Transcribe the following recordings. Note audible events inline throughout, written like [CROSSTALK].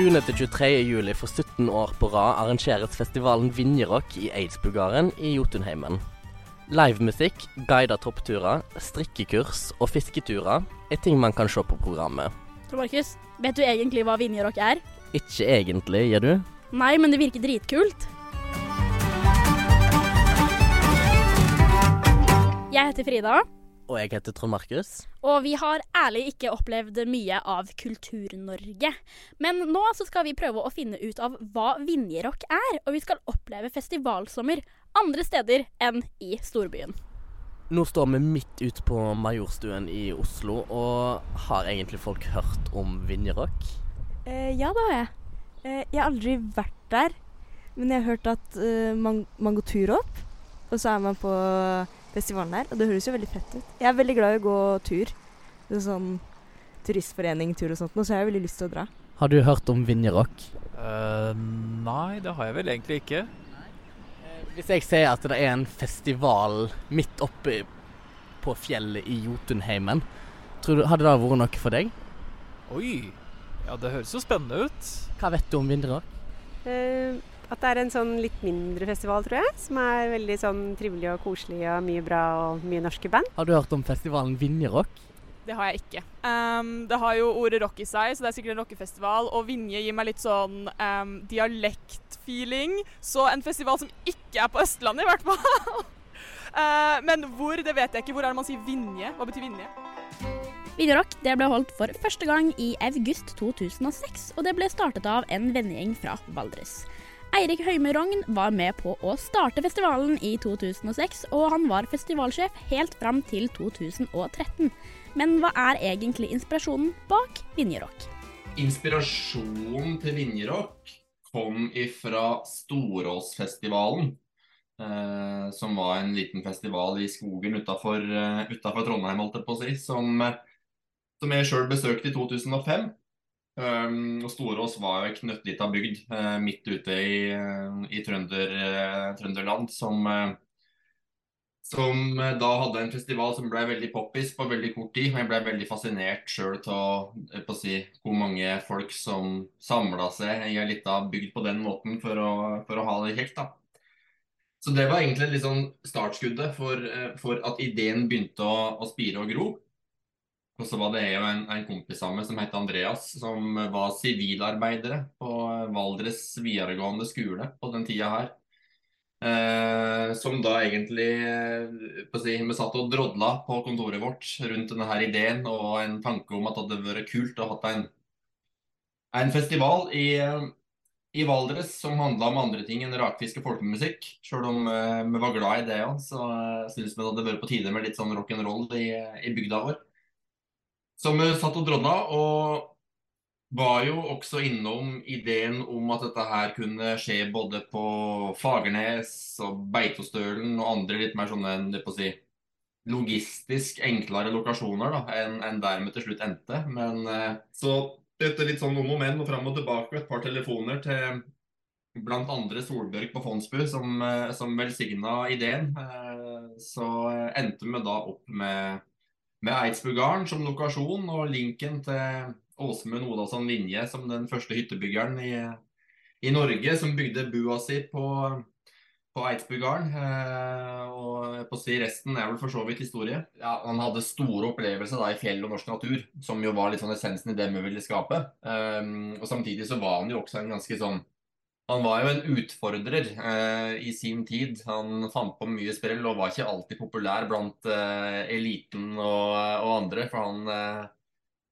20.-23. juli for 17 år på rad arrangeres festivalen Vinjerock i Eidsbugaren i Jotunheimen. Livemusikk, guida toppturer, strikkekurs og fisketurer er ting man kan se på programmet. Tor Markus, vet du egentlig hva Vinjerock er? Ikke egentlig, gjør du? Nei, men det virker dritkult. Jeg heter Frida, Og jeg heter Trond Markus. og vi har ærlig ikke opplevd mye av Kultur-Norge. Men nå så skal vi prøve å finne ut av hva Vinjerock er, og vi skal oppleve festivalsommer andre steder enn i storbyen. Nå står vi midt ute på Majorstuen i Oslo, og har egentlig folk hørt om Vinjerock? Eh, ja, det har jeg. Eh, jeg har aldri vært der, men jeg har hørt at eh, man, man går tur opp, og så er man på festivalen der, og det høres jo veldig fett ut. Jeg er veldig glad i å gå tur. Det er sånn turistforening-tur og sånt, og så har jeg veldig lyst til å dra. Har du hørt om Vinjerock? Uh, nei, det har jeg vel egentlig ikke. Hvis jeg ser at det er en festival midt oppe på fjellet i Jotunheimen, tror du, hadde det vært noe for deg? Oi, ja det høres jo spennende ut. Hva vet du om Vinjerock? Eh, at det er en sånn litt mindre festival, tror jeg. Som er veldig sånn trivelig og koselig og mye bra og mye norske band. Har du hørt om festivalen Vinjerock? Det har jeg ikke. Um, det har jo ordet rock i seg, så det er sikkert en rockefestival. Og Vinje gir meg litt sånn um, dialektfeeling. Så en festival som ikke er på Østlandet, i hvert fall. uh, [LAUGHS] men hvor, det vet jeg ikke. Hvor er det man sier Vinje? Hva betyr Vinje? Vinjerock det ble holdt for første gang i august 2006, og det ble startet av en vennegjeng fra Valdres. Eirik Høime Rogn var med på å starte festivalen i 2006, og han var festivalsjef helt fram til 2013. Men hva er egentlig inspirasjonen bak Vinjerock? Inspirasjonen til Vinjerock kom ifra Storåsfestivalen. Eh, som var en liten festival i skogen utafor eh, Trondheim, holdt jeg på å si. Som, eh, som jeg sjøl besøkte i 2005. Um, Storås var jo ei knøttlita bygd uh, midt ute i, eh, i Trønder, uh, Trønderland som, uh, som da hadde en festival som ble veldig poppis på veldig kort tid. Jeg ble veldig fascinert sjøl av si, hvor mange folk som samla seg i ei lita bygd på den måten for å, for å ha det kjekt. Så det var egentlig sånn startskuddet for, for at ideen begynte å, å spire og gro. Og så var det jo en, en kompis meg som het Andreas, som var sivilarbeidere på Valdres videregående skole på den tida her. Eh, som da egentlig eh, si, Vi satt og drodla på kontoret vårt rundt denne her ideen og en tanke om at det hadde vært kult å ha en, en festival i, eh, i Valdres som handla om andre ting enn rakfisk og folkemusikk. Sjøl om eh, vi var glad i det òg, så uh, syns vi det hadde vært på tide med litt sånn rock'n'roll i, i bygda vår. Vi satt og drodla, og var jo også innom ideen om at dette her kunne skje både på Fagernes og Beitostølen og andre litt mer sånne si, logistisk enklere lokasjoner enn en dermed til slutt endte. Men eh, så etter litt sånn om og men og fram og tilbake et par telefoner til blant andre Solbjørg på Fondsbu, som, eh, som velsigna ideen, eh, så endte vi da opp med med Eidsbugarden som lokasjon og linken til Åsmund Odalsson Vinje som den første hyttebyggeren i, i Norge som bygde bua si på, på Eidsbugarden. Eh, og på å si resten er vel for så vidt historie. Ja, han hadde store opplevelser da, i fjell og norsk natur, som jo var litt sånn essensen i det vi ville skape. Eh, og samtidig så var han jo også en ganske sånn han var jo en utfordrer eh, i sin tid. Han fant på mye sprell og var ikke alltid populær blant eh, eliten og, og, andre. For han, eh,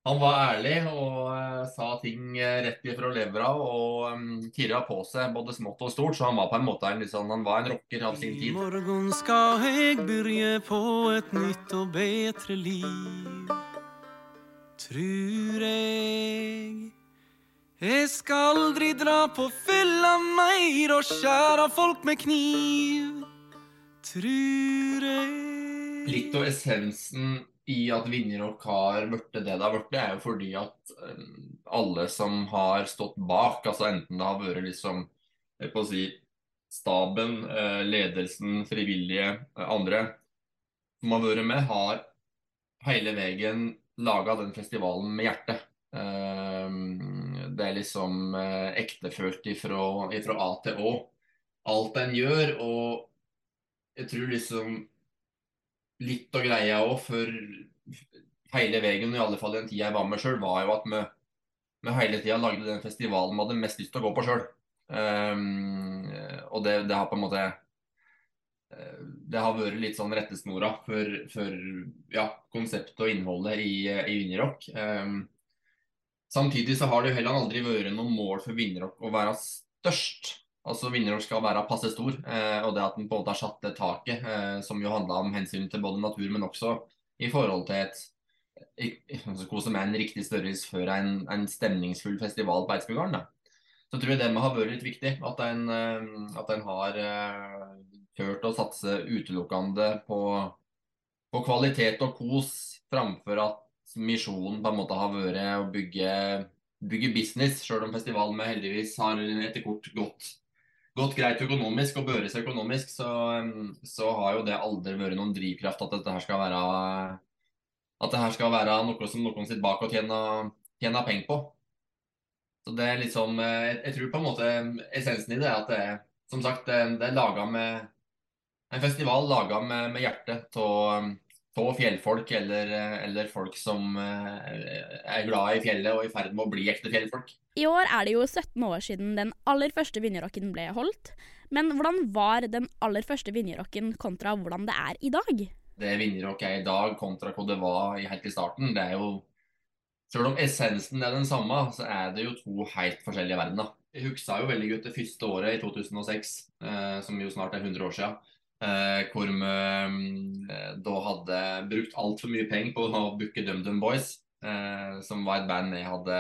han var ærlig og eh, sa ting eh, rett ifra levra og um, tirra på seg både smått og stort. Så han var på en måte en, liksom, han var en rocker av sin tid. I morgen skal jeg begynne på et nytt og bedre liv. Trur jeg. Jeg skal aldri dra på meir og skjæra folk med kniv. Trur jeg. Litt av essensen i at Vinjerock har blitt det det har blitt, er jo fordi at eh, alle som har stått bak, altså enten det har vært liksom jeg på å si, staben, eh, ledelsen, frivillige, eh, andre som har vært med, har hele veien laga den festivalen med hjertet. Eh, Det er liksom eh, ektefølt ifra, ifra A til Å. Alt en gjør, og jeg tror liksom litt av greia òg for hele veien, i alle fall den tida jeg var med sjøl, var jo at vi, vi hele tida lagde den festivalen vi hadde mest lyst til å gå på sjøl. Um, og det, det, har på en måte eh, Det har vært litt sånn rettesnora for, for ja, konseptet og innholdet i, i Vinjerock. Um, samtidig så har det jo heller aldri vært noe mål for Vinjerock å være størst. Altså Vinjerock skal være passe stor, eh, og det at på en måte har satt det taket, eh, som jo handla om hensyn til både natur, men også i forhold til et hva som er en riktig størrelse før en, en stemningsfull festival på Eidsbjørgarden så tror jeg det må ha vært litt viktig. At en, eh, at en har uh, turt å satse utelukkende på, på, kvalitet og kos, framfor at misjonen på en måte har vært å bygge, bygge business, sjøl om festivalen heldigvis har etter kort gått, gått greit økonomisk og børes økonomisk, så, så, har jo det aldri vært noen drivkraft at dette her skal være at det her skal være noe som noen sitter bak og tjener, tjener penger på. Så det er liksom jeg, jeg, tror på en måte essensen i det er at det er som sagt, det, er laga med en festival laga med, med hjertet av fjellfolk eller, eller, folk som eh, er glad i fjellet og i ferd med å bli ekte fjellfolk. I år er det jo 17 år siden den aller første Vinjerocken ble holdt. Men hvordan var den aller første Vinjerocken kontra hvordan det er i dag? Det Vinjerock er i dag kontra hva det var helt i starten, det er jo selv om essensen er den samme, så er det jo to helt forskjellige verdener. Jeg huska jo veldig godt det første året i 2006, eh, som jo snart er 100 år siden. Eh, hvor vi eh, da hadde brukt altfor mye penger på å booke DumDum Boys, eh, som var et band jeg hadde,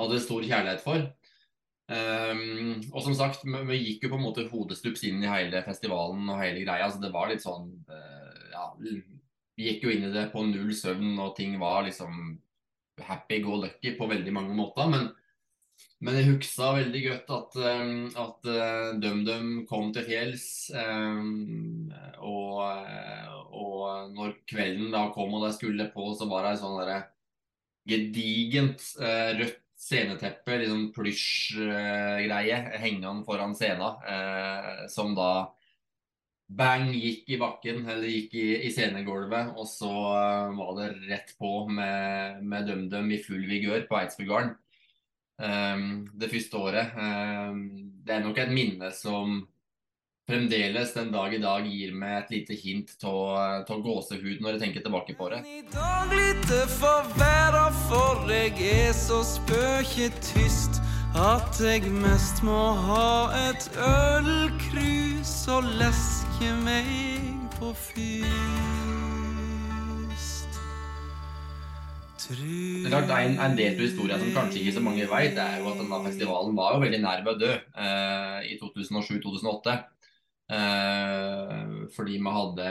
hadde stor kjærlighet for. Um, og som sagt, vi, vi, gikk jo på en måte hodestups inn i hele festivalen og hele greia. så Det var litt sånn uh, Ja, vi gikk jo inn i det på null søvn, og ting var liksom happy go lucky på veldig mange måter. Men, men jeg huska veldig godt at, um, at uh, DumDum kom til fjells. Um, og, og, når kvelden da kom og de skulle på, så var det ei sånn derre gedigent rødt sceneteppe, liksom plysjgreie, hengende foran scenen, som da bang gikk i bakken, eller gikk i, i scenegulvet. Og så var det rett på med, med DumDum i full vigør på Eidsbyggarden. Um, det første året. Um, det er nok et minne som fremdeles den dag i dag gir meg et lite hint av gåsehud når jeg tenker tilbake på det. I dag lite for verda, for jeg er så spøketyst at jeg mest må ha et ølkrus og leske meg på fyst. Det er klart, en, en del av historien som kanskje ikke så mange vet, er jo at denne festivalen var jo veldig nær ved å dø eh, i 2007-2008. Eh, fordi vi hadde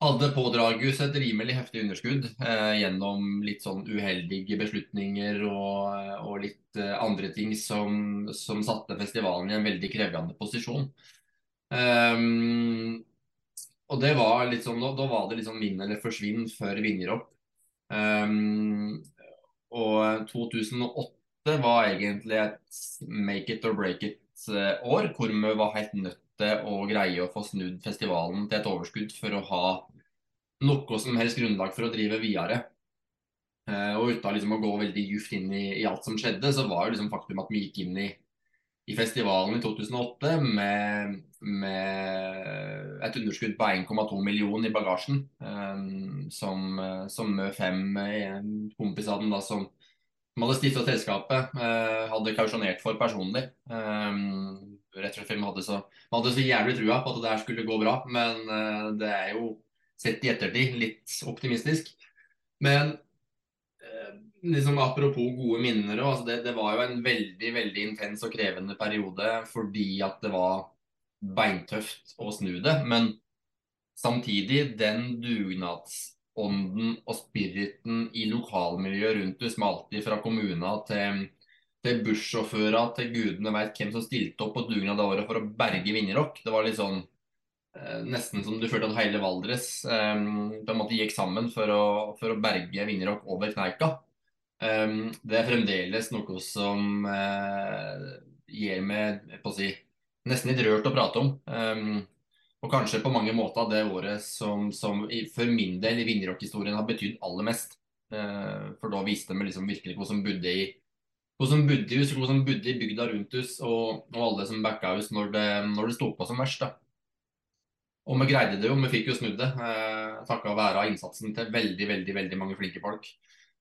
hadde pådraget et rimelig heftig underskudd eh, gjennom litt sånn uheldige beslutninger og, og litt eh, andre ting som, som, satte festivalen i en veldig krevende posisjon. Um, og det var litt sånn, da, var det liksom vinn eller forsvinn før vinner opp. Um, og 2008 var egentlig et make it or break it-år, eh, hvor vi var helt nødt til å greie å få snudd festivalen til et overskudd for å ha noe som helst grunnlag for å drive videre. Uh, og uten liksom å gå veldig djupt inn i, i, alt som skjedde, så var jo liksom faktum at vi gikk inn i i festivalen i 2008 med, med et underskudd på 1,2 millioner i bagasjen. Um, som, som fem kompis av den da, som, som hadde stifta selskapet, uh, hadde kausjonert for personlig. Um, rett og slett Vi hadde så, hadde så jævlig trua på at det her skulle gå bra, men uh, det er jo sett i ettertid litt optimistisk. Men liksom Apropos gode minner. Altså det, det, var jo en veldig veldig intens og krevende periode fordi at det var beintøft å snu det. Men samtidig, den dugnadsånden og spiriten i lokalmiljøet rundt du, med alltid fra kommuna til, til bussjåfører til gudene veit hvem som stilte opp på dugnad det året for å berge Vinjerock. Det var litt sånn eh, Nesten som du følte at hele Valdres eh, på en måte gikk sammen for å, for å berge Vinjerock over kneika. Um, det er fremdeles noe som uh, gir meg si, nesten litt rørt å prate om. Um, og kanskje på mange måter det året som, som for min del i vinnerrockhistorien har betydd aller mest. Uh, for da viste vi liksom virkelig hva som bodde i hva som bodde i hus, hva som bodde i bygda rundt oss, og, og alle som backa oss når det, når det sto på som verst. da. Og vi greide det jo, vi fikk jo snudd det. Eh, takka være innsatsen til veldig veldig, veldig mange flinke folk.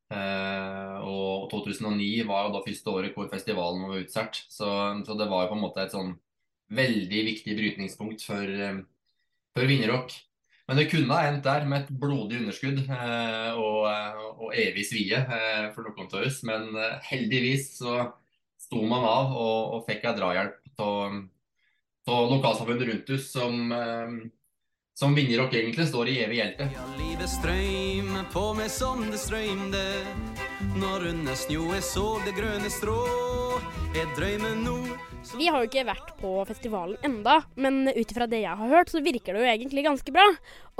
Eh, og 2009 var jo da første året hvor festivalen var utsatt. Så, så, det var jo på en måte et sånn veldig viktig brytningspunkt for, eh, for Vinjerock. Men det kunne ha endt der med et blodig underskudd eh, og, og, evig svie for noen av oss. Men heldigvis så sto man av og, og fikk ei drahjelp av lokalsamfunnet rundt oss som som Vinjerock egentlig står i evig hjelte. Ja, livet strøym på meg som det strøymde. Når under snø jeg så det grønne strå. Jeg drømmer nå Vi har jo ikke vært på festivalen enda, men ut ifra det jeg har hørt, så virker det jo egentlig ganske bra.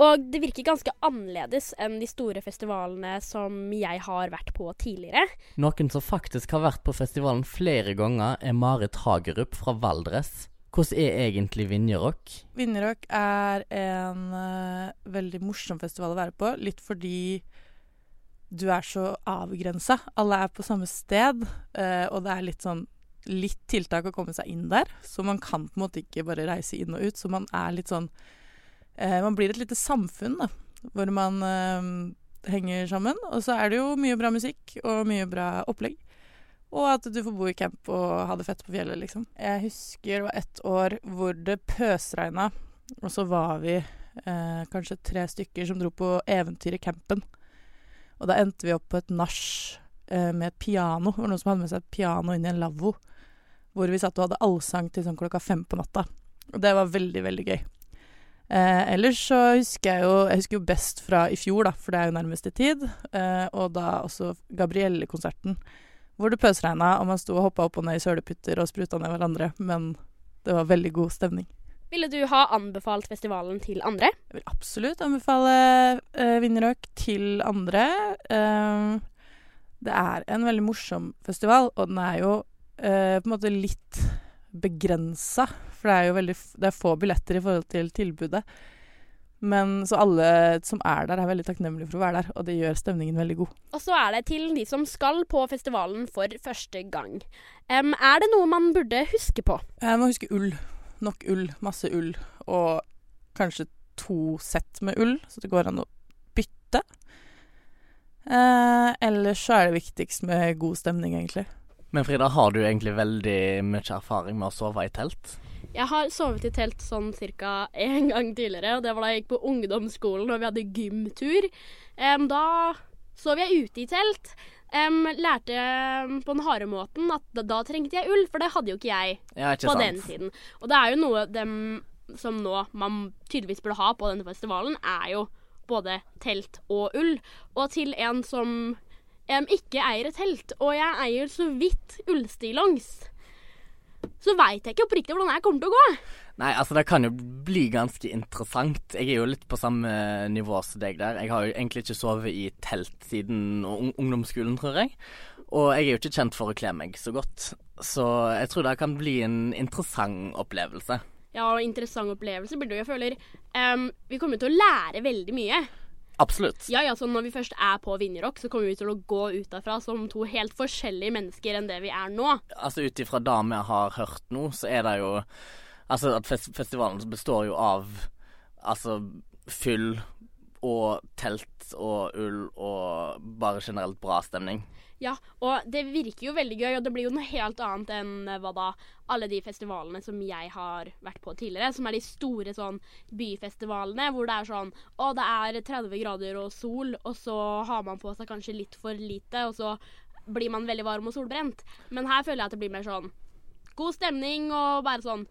Og det virker ganske annerledes enn de store festivalene som jeg har vært på tidligere. Noen som faktisk har vært på festivalen flere ganger, er Marit Hagerup fra Valdres. Hvordan er egentlig Vinjerock? Vinjerock er en uh, veldig morsom festival å være på. Litt fordi du er så avgrensa. Alle er på samme sted, uh, og det er litt sånn litt tiltak å komme seg inn der. Så man kan på en måte ikke bare reise inn og ut. Så man er litt sånn uh, Man blir et lite samfunn, da. Hvor man henger sammen. Og så er det jo mye bra musikk og mye bra opplegg. Og at du får bo i camp og ha det fett på fjellet, liksom. Jeg husker det var ett år hvor det pøsregna, og så var vi eh, kanskje tre stykker som dro på eventyr i campen. Og da endte vi opp på et nach eh, med et piano. Det var noen som hadde med seg et piano inn i en lavvo. Hvor vi satt og hadde allsang til sånn klokka fem på natta. Og det var veldig, veldig gøy. Eh, ellers så husker jeg jo Jeg husker jo best fra i fjor, da, for det er jo nærmeste tid. Eh, og da også Gabrielle-konserten hvor det pøsregna, og man sto og hoppa opp og ned i søleputter og spruta ned hverandre. Men det var veldig god stemning. Ville du ha anbefalt festivalen til andre? Jeg vil absolutt anbefale uh, Vinjerock til andre. Uh, det er en veldig morsom festival, og den er jo uh, på en måte litt begrensa. For det er jo veldig det er få billetter i forhold til tilbudet. Men så alle som er der, er veldig takknemlige for å være der, og det gjør stemningen veldig god. Og så er det til de som skal på festivalen for første gang. Um, er det noe man burde huske på? Jeg må huske ull. Nok ull. Masse ull. Og kanskje to sett med ull, så det går an å bytte. Eh, ellers så er det viktigst med god stemning, egentlig. Men Frida, har du egentlig veldig mye erfaring med å sove i telt? Jeg har sovet i telt sånn ca. én gang tidligere, og det var da jeg gikk på ungdomsskolen og vi hadde gymtur. Um, da sov jeg ute i telt. Um, lærte på den harde måten at da, da, trengte jeg ull, for det hadde jo ikke jeg ja, ikke på sant. den tiden. Og det er jo noe dem som nå man tydeligvis burde ha på denne festivalen, er jo både telt og ull. Og til en som um, ikke eier et telt, og jeg eier så vidt ullstillongs så veit jeg ikke oppriktig hvordan jeg kommer til å gå. Nei, altså det kan jo bli ganske interessant. Jeg er jo litt på samme nivå som deg der. Jeg har jo egentlig ikke sovet i telt siden ungdomsskolen, tror jeg. Og jeg er jo ikke kjent for å kle meg så godt. Så jeg tror det kan bli en interessant opplevelse. Ja, og interessant opplevelse blir det jo. Jeg føler um, vi kommer til å lære veldig mye. Absolutt. Ja, ja, så Når vi først er på Vinjerock, så kommer vi til å gå ut derfra som to helt forskjellige mennesker enn det vi er nå. Altså Ut ifra det vi har hørt nå, så er det jo Altså at fest festivalen består jo av altså fyll og telt og ull og bare generelt bra stemning. Ja, og det virker jo veldig gøy, og det blir jo noe helt annet enn eh, hva da alle de festivalene som jeg har vært på tidligere, som er de store sånn byfestivalene hvor det er sånn Å, det er 30 grader og sol, og så har man på seg kanskje litt for lite, og så blir man veldig varm og solbrent. Men her føler jeg at det blir mer sånn god stemning og bare sånn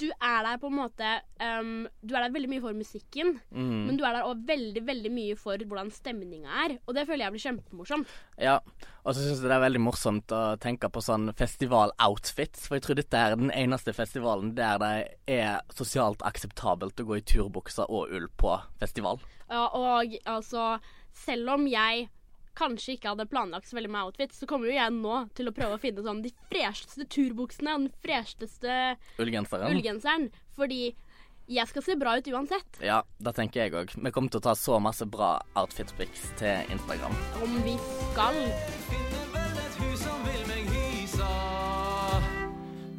du er der på en måte um, Du er der veldig mye for musikken, mm. men du er der òg veldig veldig mye for hvordan stemninga er. Og det føler jeg blir kjempemorsomt. Ja, og så syns jeg det er veldig morsomt å tenke på sånn festival-outfits. For jeg tror dette er den eneste festivalen der det er sosialt akseptabelt å gå i turbukser og ull på festival. Ja, og altså Selv om jeg kanskje ikke hadde planlagt så veldig med outfits, så kommer jo jeg nå til å prøve å finne sånn de fresheste turbuksene og den fresheste Ullgenseren. ullgenseren. Fordi jeg skal se bra ut uansett. Ja, det tenker jeg òg. Vi kommer til å ta så masse bra outfit-pics til Instagram. Om vi skal. Finner vel et hus som vil meg hysa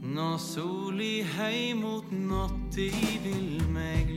Når soli hei mot natta vil meg